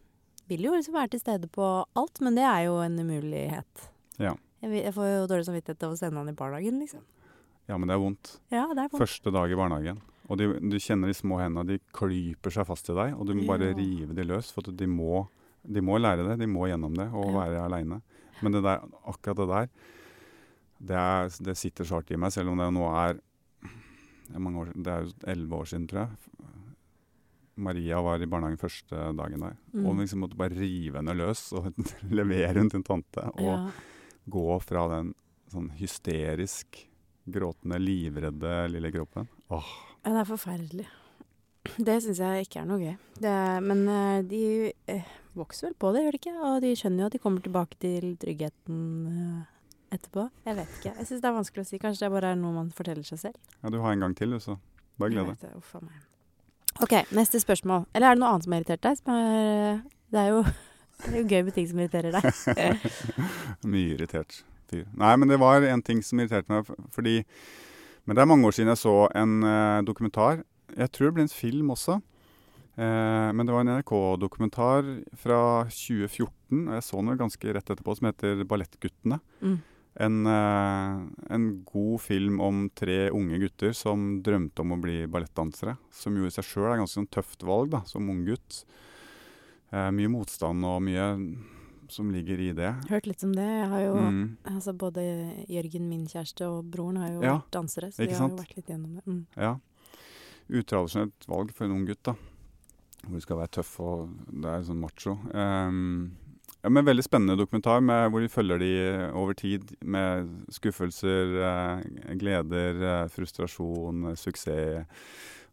vil jo liksom være til stede på alt, men det er jo en umulighet. Ja. Jeg, jeg får jo dårlig samvittighet av å sende han i barnehagen, liksom. ja, men det er vondt. Ja, det er vondt. Første dag i barnehagen. Og de, du kjenner de små hendene, de klyper seg fast i deg, og du må bare Ja. rive de løs. For de må, de må lære det, de må gjennom det og Ja. være aleine. Men det der, akkurat det der, det, er, det sitter så hardt i meg, selv om det nå er mange år, det er jo elleve år siden, tror jeg. Maria var i barnehagen første dagen der. Mm. Og liksom måtte bare rive henne løs og levere henne til en tante. Og Ja. gå fra den sånn hysterisk gråtende, livredde lille kroppen. Åh, ja, det er forferdelig. Det syns jeg ikke er noe gøy. Det er, men eh, de eh, vokser vel på det, gjør de ikke? Og de skjønner jo at de kommer tilbake til tryggheten eh, etterpå. Jeg vet ikke. Jeg syns det er vanskelig å si. Kanskje det bare er noe man forteller seg selv. Ja, du har en gang til, du, så bare gled deg. OK, neste spørsmål. Eller er det noe annet som har irritert deg? Er, det, er jo, det er jo gøy med ting som irriterer deg. Mye irritert fyr. Nei, men det var en ting som irriterte meg, fordi Men det er mange år siden jeg så en uh, dokumentar. Jeg tror det ble en film også. Uh, men det var en NRK-dokumentar fra 2014, og jeg så den ganske rett etterpå, som heter 'Ballettguttene'. Mm. En, eh, en god film om tre unge gutter som drømte om å bli ballettdansere. Som jo i seg sjøl er ganske sånn tøft valg da, som ung gutt. Eh, mye motstand og mye som ligger i det. Hørt litt om det. Jeg har jo Mm. Altså både Jørgen, min kjæreste, og broren har jo Ja, vært dansere, så de har sant? jo vært litt gjennom det. Mm. Ja. Utradisjonelt valg for en ung gutt, da. Hvor du skal være tøff og det er sånn macho. Ehm, ja, men Veldig spennende dokumentar med, hvor de følger de over tid med skuffelser, eh, gleder, eh, frustrasjon, eh, suksess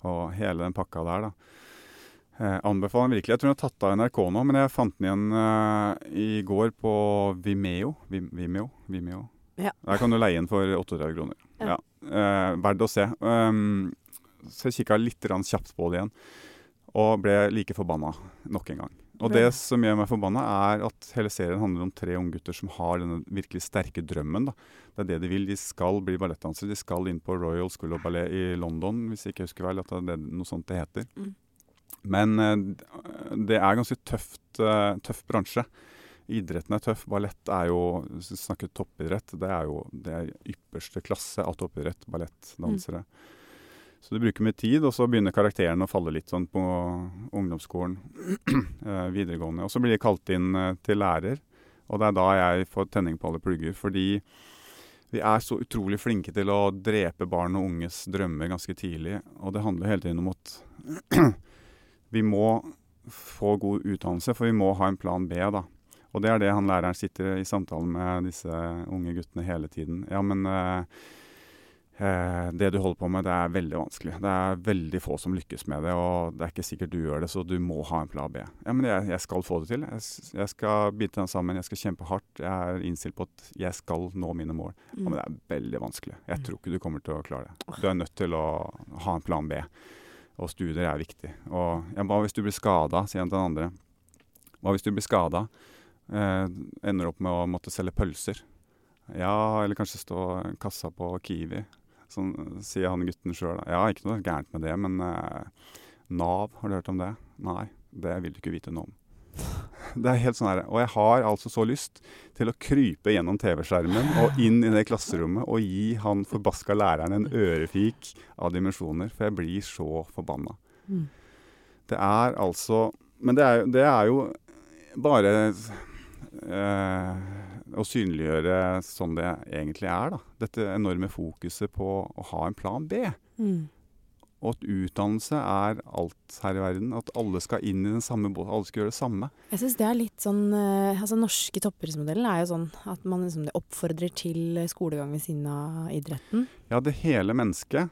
og hele den pakka der. da. Eh, anbefaler den virkelig. Jeg tror den er tatt av NRK nå, men jeg fant den igjen eh, i går på Vimeo. Vim, Vimeo? Vimeo. Ja. Der kan du leie den for 38 kroner. Ja. Ja. Eh, Verdt å se. Um, så jeg kikka litt kjapt på det igjen, og ble like forbanna nok en gang. Og det som gjør meg forbanna, er at hele serien handler om tre unggutter som har denne virkelig sterke drømmen. Da. Det er det de vil. De skal bli ballettdansere. De skal inn på Royal School of Ballet i London, hvis jeg ikke husker feil. at det er noe sånt det heter. Mm. Men eh, det er ganske tøft, eh, tøff bransje. Idretten er tøff. Ballett er jo Hvis vi snakker toppidrett, det er jo det er ypperste klasse av toppidrett. Ballettdansere. Så du bruker mye tid, og så begynner karakterene å falle litt sånn på ungdomsskolen, eh, videregående. Og så blir de kalt inn eh, til lærer, og det er da jeg får tenning på alle plugger. Fordi vi er så utrolig flinke til å drepe barn og unges drømmer ganske tidlig. Og det handler hele tiden om at vi må få god utdannelse, for vi må ha en plan B, da. Og det er det han læreren sitter i samtalen med disse unge guttene hele tiden. Ja, men eh, det du holder på med, det er veldig vanskelig. Det er veldig få som lykkes med det, og det er ikke sikkert du gjør det, så du må ha en plan B. Ja, men jeg, jeg skal få det til. Jeg, jeg skal bite den sammen, jeg skal kjempe hardt. Jeg er innstilt på at jeg skal nå mine mål. Ja, men det er veldig vanskelig. Jeg tror ikke du kommer til å klare det. Du er nødt til å ha en plan B. Og studier er viktig. Og ja, hva hvis du blir skada, sier han til den andre. Hva hvis du blir skada? Eh, ender opp med å måtte selge pølser. Ja, eller kanskje stå kassa på Kiwi. Sånn sier han gutten sjøl. Ja, ikke noe gærent med det, men eh, Nav, har du hørt om det? Nei, det vil du ikke vite noe om. Det er helt sånn her, Og jeg har altså så lyst til å krype gjennom TV-skjermen og inn i det klasserommet og gi han forbaska læreren en ørefik av dimensjoner, for jeg blir så forbanna. Mm. Det er altså Men det er, det er jo bare eh, å synliggjøre sånn det egentlig er, da. Dette enorme fokuset på å ha en plan B. Mm. Og at utdannelse er alt her i verden. At alle skal inn i den samme båten. Alle skal gjøre det samme. Jeg syns det er litt sånn eh, Altså norske toppidrettsmodellen er jo sånn at man liksom oppfordrer til skolegang ved siden av idretten. Ja, det hele mennesket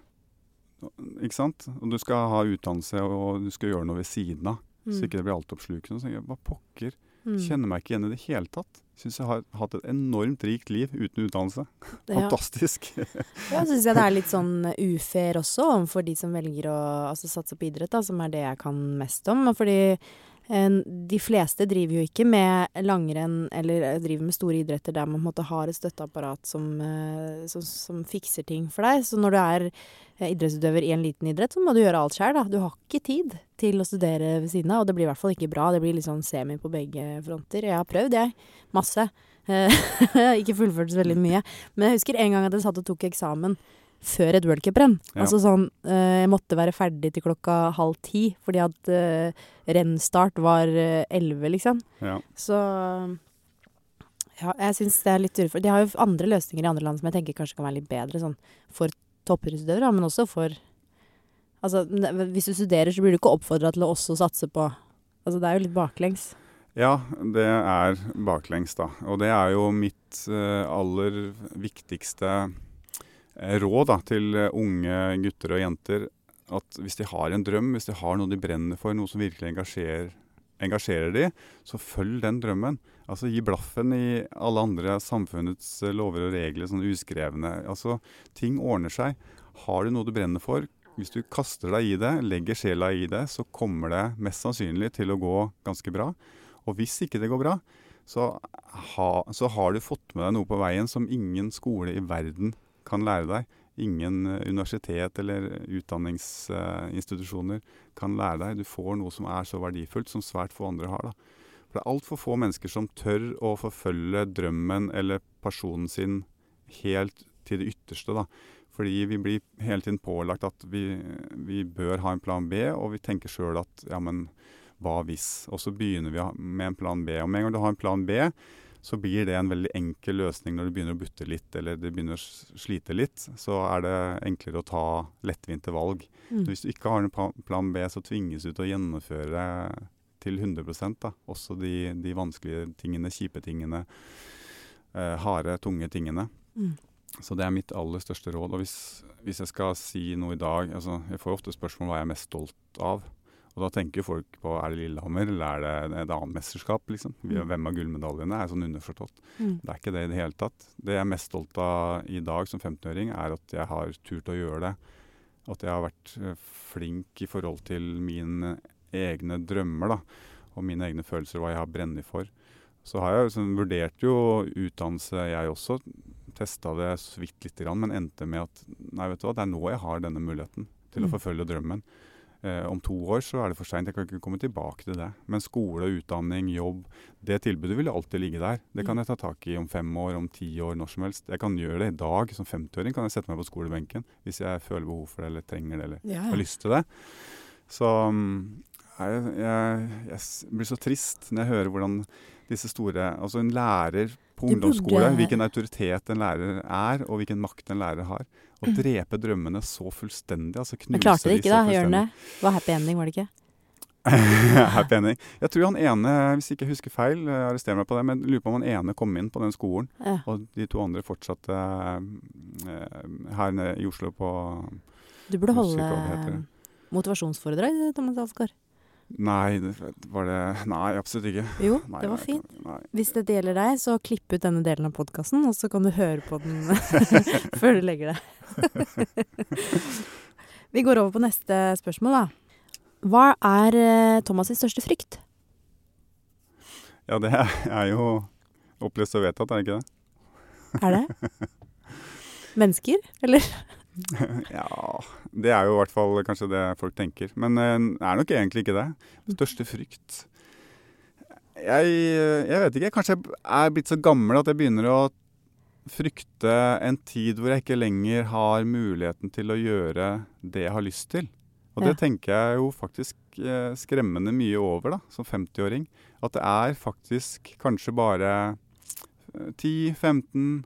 Ikke sant? Og du skal ha utdannelse, og du skal gjøre noe ved siden av. Så ikke det blir altoppslukende. Så tenker jeg, hva pokker? Mm. Kjenner meg ikke igjen i det hele tatt. Syns jeg har hatt et enormt rikt liv uten utdannelse. Ja. Fantastisk. Ja, så syns jeg det er litt sånn ufair også overfor de som velger å altså, satse på idrett, da, som er det jeg kan mest om. Fordi de fleste driver jo ikke med langrenn eller eh, driver med store idretter der man på en måte har et støtteapparat som, eh, som, som fikser ting for deg. Så når du er eh, idrettsutøver i en liten idrett, så må du gjøre alt sjøl. Du har ikke tid til å studere ved siden av, og det blir i hvert fall ikke bra. Det blir litt sånn semi på begge fronter. Jeg har prøvd, jeg. Masse. Ikke fullført så veldig mye. Men jeg husker en gang at jeg satt og tok eksamen før et worldcuprenn. Ja. Altså sånn eh, Jeg måtte være ferdig til klokka halv ti, fordi at eh, rennstart var eh, elleve, liksom. Ja. Så ja, jeg syns det er litt urettferdig. De har jo andre løsninger i andre land som jeg tenker kanskje kan være litt bedre, sånn for toppidrettsutøvere, men også for Altså, hvis du studerer, så blir du ikke oppfordra til å også satse på Altså, det er jo litt baklengs. Ja, det er baklengs, da. Og det er jo mitt aller viktigste råd da, til eh, unge gutter og jenter. At hvis de har en drøm, hvis de har noe de brenner for, noe som virkelig engasjerer, engasjerer de, så følg den drømmen. Altså Gi blaffen i alle andre samfunnets eh, lover og regler, sånn uskrevne. Altså, Ting ordner seg. Har du noe du brenner for, hvis du kaster deg i det, legger sjela i det, så kommer det mest sannsynlig til å gå ganske bra. Og hvis ikke det går bra, så, ha, så har du fått med deg noe på veien som ingen skole i verden kan lære deg. Ingen eh, universitet eller utdanningsinstitusjoner kan lære deg. Du får noe som er så verdifullt, som svært få andre har. da. For det er altfor få mennesker som tør å forfølge drømmen eller personen sin helt til det ytterste. da. Fordi vi blir hele tiden pålagt at vi, vi bør ha en plan B, og vi tenker sjøl at ja, men hva hvis? Og så begynner vi med en plan B. Og med en gang du har en plan B, så blir det en veldig enkel løsning når du begynner å butte litt, eller det begynner å slite litt. Så er det enklere å ta lettvinte valg. Mm. Hvis du ikke har en plan B, så tvinges du til å gjennomføre til 100% da. Også de, de vanskelige tingene, kjipe tingene, eh, harde, tunge tingene. Mm. Så det er mitt aller største råd. Og hvis, hvis jeg skal si noe i dag altså Jeg får ofte spørsmål hva jeg er mest stolt av. Og da tenker folk på er det Lillehammer eller er det et annet mesterskap. liksom. Mm. Hvem av gullmedaljene er sånn underforstått. Mm. Det er ikke det i det hele tatt. Det jeg er mest stolt av i dag som 15-åring, er at jeg har turt å gjøre det. At jeg har vært eh, flink i forhold til mine egne drømmer da, og mine egne følelser, hva jeg har brennet for. Så har jeg liksom, vurdert jo utdannelse, jeg også. Testa det så vidt lite grann, men endte med at nei, vet du hva, det er nå jeg har denne muligheten til å Mm. forfølge drømmen. Eh, om to år så er det for seint, jeg kan ikke komme tilbake til det. Men skole, utdanning, jobb, det tilbudet vil alltid ligge der. Det kan Mm. jeg ta tak i om fem år, om ti år, når som helst. Jeg kan gjøre det i dag. Som 50-åring kan jeg sette meg på skolebenken hvis jeg føler behov for det, eller trenger det, eller Ja, har lyst til det. Så mm, jeg, jeg, jeg blir så trist når jeg hører hvordan disse store Altså en lærer på ungdomsskole, hvilken autoritet en lærer er, og hvilken makt en lærer har. Å Mm. drepe drømmene så fullstendig. altså knuse klarte det ikke, da? Gjør den det? Var happy ending, var det ikke? Happy ending. Jeg tror han ene, hvis ikke jeg husker feil, eh, arrester meg på det, men lurer på om han ene kom inn på den skolen, Ja. og de to andre fortsatte eh, her nede i Oslo på Du burde holde heter. motivasjonsforedrag, Thomas Alsgaard. Nei, var det Nei, absolutt ikke. Jo, Nei, det var fint. Nei. Hvis dette gjelder deg, så klipp ut denne delen av podkasten, og så kan du høre på den før du legger deg. Vi går over på neste spørsmål, da. Hva er eh, Thomas' sin største frykt? Ja, det er jo opplest og vedtatt, er det ikke det? Er det? Mennesker, eller? ja, det er jo i hvert fall kanskje det folk tenker. Men det er nok egentlig ikke det. Største frykt jeg, jeg vet ikke. Kanskje jeg er blitt så gammel at jeg begynner å frykte en tid hvor jeg ikke lenger har muligheten til å gjøre det jeg har lyst til. Og det Ja. tenker jeg jo faktisk eh, skremmende mye over da, som 50-åring. At det er faktisk kanskje bare eh, 10-15,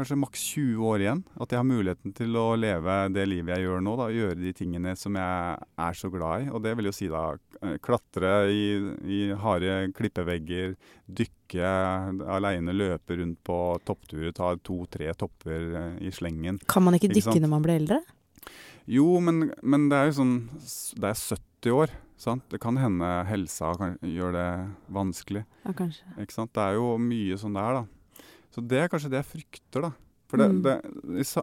kanskje maks 20 år igjen. At jeg har muligheten til å leve det livet jeg gjør nå. da, Gjøre de tingene som jeg er så glad i. Og det vil jo si da eh, klatre i, i harde klippevegger, dykke aleine, løpe rundt på toppturer, ta to-tre topper eh, i slengen. Kan man ikke Ikke dykke sant? når man blir eldre? Jo, men, men det er jo sånn Det er 70 år, sant. Det kan hende helsa kan gjøre det vanskelig. Ja, kanskje. Ikke sant? Det er jo mye sånn det er, da. Så det er kanskje det jeg frykter, da. Det, Mm. det,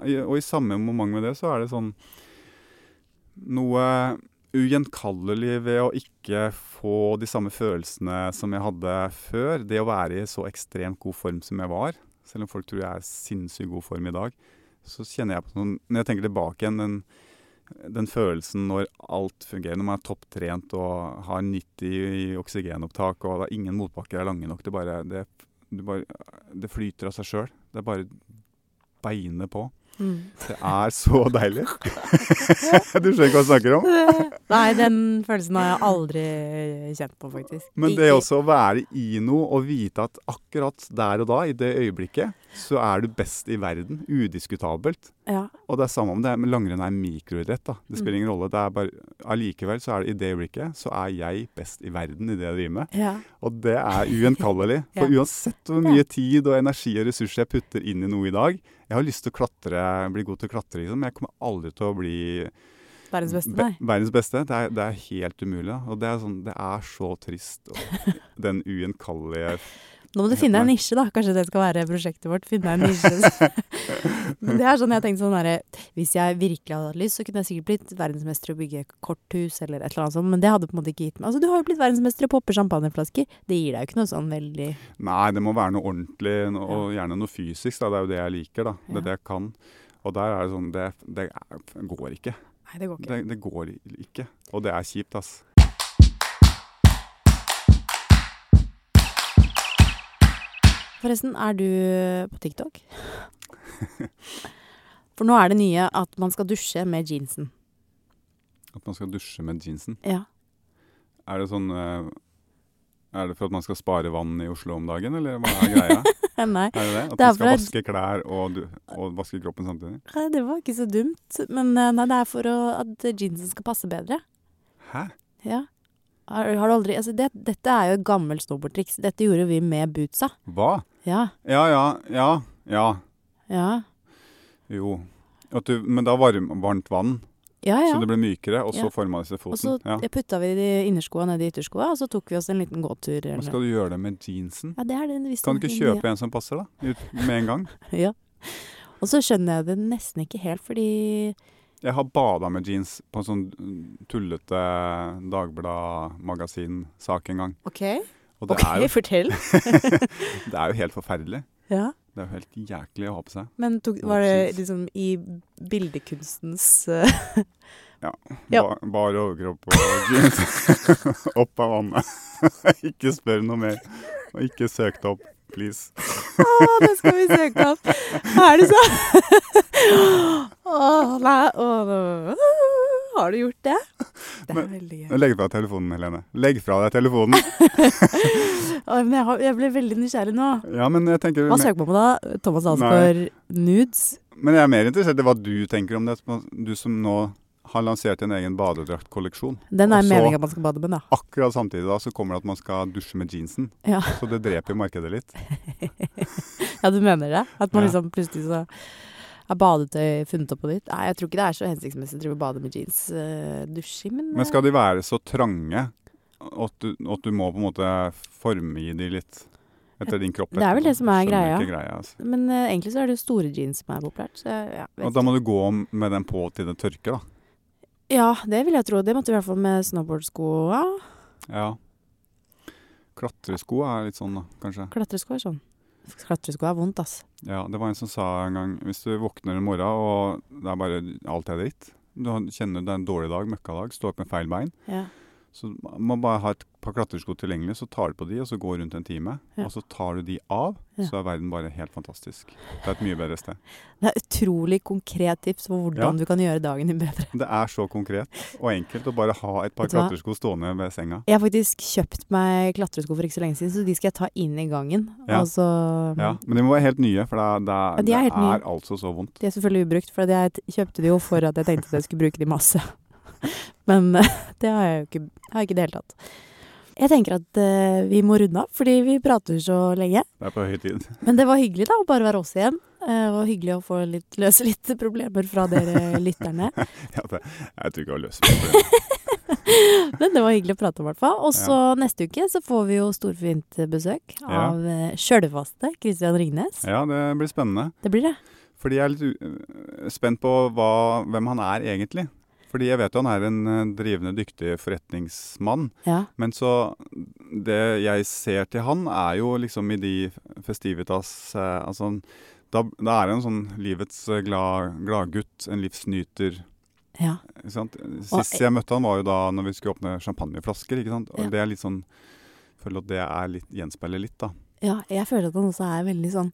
i, og i samme moment med det, så er det sånn Noe ugjenkallelig ved å ikke få de samme følelsene som jeg hadde før. Det å være i så ekstremt god form som jeg var, selv om folk tror jeg er sinnssykt god form i dag, så kjenner jeg på sånn Når jeg tenker tilbake igjen, den, den følelsen når alt fungerer, når man er topptrent og har 90 i oksygenopptak og det er ingen motbakker er lange nok, det bare, det, bare, det flyter av seg sjøl. Det er bare beine på. Mm. Det er så deilig. du skjønner ikke hva jeg snakker om? Nei, den følelsen har jeg aldri kjent på, faktisk. Men det er også å være i noe og vite at akkurat der og da, i det øyeblikket, så er du best i verden. Udiskutabelt. Ja. Og det er samme om det er med langrenn er mikroidrett. da. Det spiller Mm. ingen rolle. Det er bare, allikevel så er det i det øyeblikket så er jeg best i verden i det jeg driver med. ja. Og det er ugjenkallelig. For Ja. uansett hvor mye tid og energi og ressurser jeg putter inn i noe i dag Jeg har lyst til å klatre, bli god til å klatre, liksom, men jeg kommer aldri til å bli Verdens beste, be- nei. verdens beste. Det er, det er helt umulig. da. Og det er, sånn, det er så trist. Og den ugjenkallige Nå må du finne deg en nisje, da. Kanskje det skal være prosjektet vårt. Finne deg en nisje. Det er sånn jeg tenkte sånn derre Hvis jeg virkelig hadde hatt lyst, så kunne jeg sikkert blitt verdensmester i å bygge korthus eller et eller annet sånt, men det hadde på en måte ikke gitt meg Altså, du har jo blitt verdensmester i å poppe champagneflasker. Det gir deg jo ikke noe sånn veldig Nei, det må være noe ordentlig, og gjerne noe fysisk. da. Det er jo det jeg liker. da. Det er det jeg kan. Og der er det sånn Det, det går ikke. Nei, det går ikke. Det, det går ikke. Og det er kjipt, ass. Forresten, er du på TikTok? For nå er det nye at man skal dusje med jeansen. At man skal dusje med jeansen. Ja. Er det sånn eh, Er det for at man skal spare vann i Oslo om dagen, eller hva er greia? Nei, Er det det? At Det man skal vaske klær og, og vaske kroppen samtidig? Nei, det var ikke så dumt. Men eh, nei, det er for å, at jeansen skal passe bedre. Hæ? Ja. Har, har du aldri Altså, det, dette er jo et gammelt snowboardtriks. Dette gjorde vi med bootsa. Hva? Ja. Ja, ja, ja. Ja. Ja. Jo. Du, men da varm, varmt vann, Ja, ja. så det ble mykere, og så Ja. forma det seg Og så foten. Ja. putta vi de innerskoa ned i ytterskoa, og så tok vi oss en liten gåtur. Eller- skal du gjøre det med jeansen? Ja, det er det Kan du ikke kjøpe en som passer, da? Med en gang? Ja. Og så skjønner jeg det nesten ikke helt, fordi Jeg har bada med jeans på en sånn mm, tullete Dagblad-magasinsak en gang. OK, Og det, ok, er jo, fortell. det er jo helt forferdelig. Ja. Det er jo helt jæklig å ha på seg. Men tok, var det liksom i bildekunstens eh, Ja. Bar bare overkropp og jeans. opp av vannet. ikke spør noe mer. Og ikke søk det opp, please. Å, det skal vi søke opp! Er det så? Å, nei å, nå- Har du gjort det? Det er Men- veldig gøy. Legg fra deg telefonen, Helene. Legg fra deg telefonen. Men jeg, har, jeg ble veldig nysgjerrig nå. Ja, men jeg tenker Hva søker man på da? Thomas Alsgaard nudes? Men jeg er mer interessert i hva du tenker om det. Du som nå har lansert en egen badedraktkolleksjon. Den er meninga man skal bade med, da. Akkurat samtidig da så kommer det at man skal dusje med jeansen. Ja. Så det dreper jo markedet litt. ja, du mener det? At man Ja. liksom plutselig så er badetøy funnet opp på nytt? Nei, jeg tror ikke det er så hensiktsmessig å drive bade med jeans uh, dusjing, men, Men skal de være så trange at du, at du må på en måte formgi de litt etter din kropp? Det er vel det som er greia. Greia altså. men uh, egentlig så er det jo store jeans som er populært. Så ja, Og da må du gå med den på til det tørker, da. Ja, det vil jeg tro. Det måtte vi i hvert fall med snowboardskoa. Ja. Klatresko er litt sånn, da, kanskje. Klatresko er sånn. Klatresko er vondt, ass. Ja, det var en som sa en gang Hvis du våkner en morgen og det er bare alt er dritt Du kjenner det er en dårlig dag, møkkadag, står opp med feil bein Ja. Så man bare har et par klatresko tilgjengelig, så tar du på de, og så går rundt en time. Ja. Og så tar du de av, Ja. så er verden bare helt fantastisk. Det er et mye bedre sted. Det er utrolig konkret tips for hvordan Ja. du kan gjøre dagen din bedre. Det er så konkret og enkelt å bare ha et par klatresko stående ved senga. Jeg har faktisk kjøpt meg klatresko for ikke så lenge siden, så de skal jeg ta inn i gangen. Ja. altså, Ja, men de må være helt nye, for det det er det nye. er altså så vondt. De er selvfølgelig ubrukt, for jeg kjøpte de jo for at jeg tenkte at jeg skulle bruke de masse. Men eh, det har jeg jo ikke, har jeg ikke i det hele tatt. Jeg tenker at uh, vi må runde av, fordi vi prater så lenge. Det er på høy tid. Men det var hyggelig da, å bare være oss igjen. Uh, og hyggelig å få litt, løse litt problemer fra dere lytterne. Ja, det, jeg tror ikke jeg har løst problemer. Men det var hyggelig å prate om, i hvert fall. Og så neste uke så får vi jo storfint besøk Ja. av ja. sjølvaste Christian Ringnes. Ja, det blir spennende. Det blir det. Fordi jeg er litt spent på hva, hvem han er egentlig. Fordi jeg vet jo han er en eh, drivende dyktig forretningsmann. Ja. Men så Det jeg ser til han, er jo liksom i de festivitas eh, Altså da, da er han en sånn livets eh, glad- gladgutt, en livsnyter. ja. Sist jeg møtte han var jo da når vi skulle åpne champagneflasker. ikke sant? Og Ja. det er litt sånn Føler at det er litt, gjenspeiler litt, da. ja. Jeg føler at han også er veldig sånn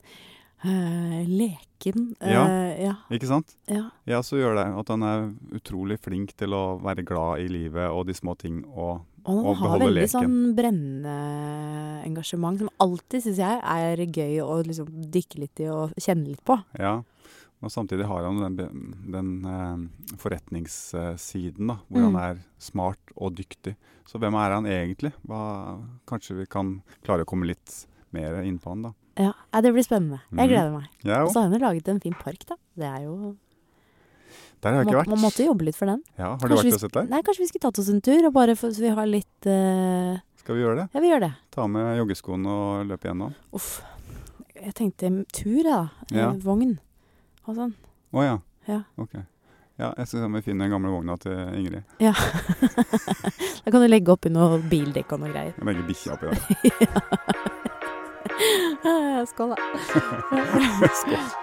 eh, leken. Ja. Eh, ja. Ikke sant? Ja. Ja, så gjør det. At han er utrolig flink til å være glad i livet og de små ting. Og Og han Og har veldig sånn brennende engasjement som alltid, syns jeg, er gøy å liksom dykke litt i og kjenne litt på. ja. Og samtidig har han den, den uh, forretningssiden, da, hvor Mm. han er smart og dyktig. Så hvem er han egentlig? Hva, kanskje vi kan klare å komme litt mer inn på han, da. Ja, Det blir spennende. Jeg Mhm. gleder meg. Jeg Og så har hun laget en fin park, da. Det er jo Der har jeg ikke vært. Man måtte jobbe litt for den. Ja, har du Kanskje vært vi og sett der? Nei, kanskje vi skulle tatt oss en tur, og bare for, så vi har litt uh... Skal vi gjøre det? Ja, vi gjør det. Ta med joggeskoene og løpe gjennom? Uff. Jeg tenkte tur, jeg, da. Eh, Ja. Vogn og sånn. Å ja. Ja. Ok. Ja, jeg skal se om vi finner den gamle vogna til Ingrid. Ja. da kan du legge oppi noe bildekk og noe greier. Jeg legger bikkja oppi der. Eh, Skål, da. Skål.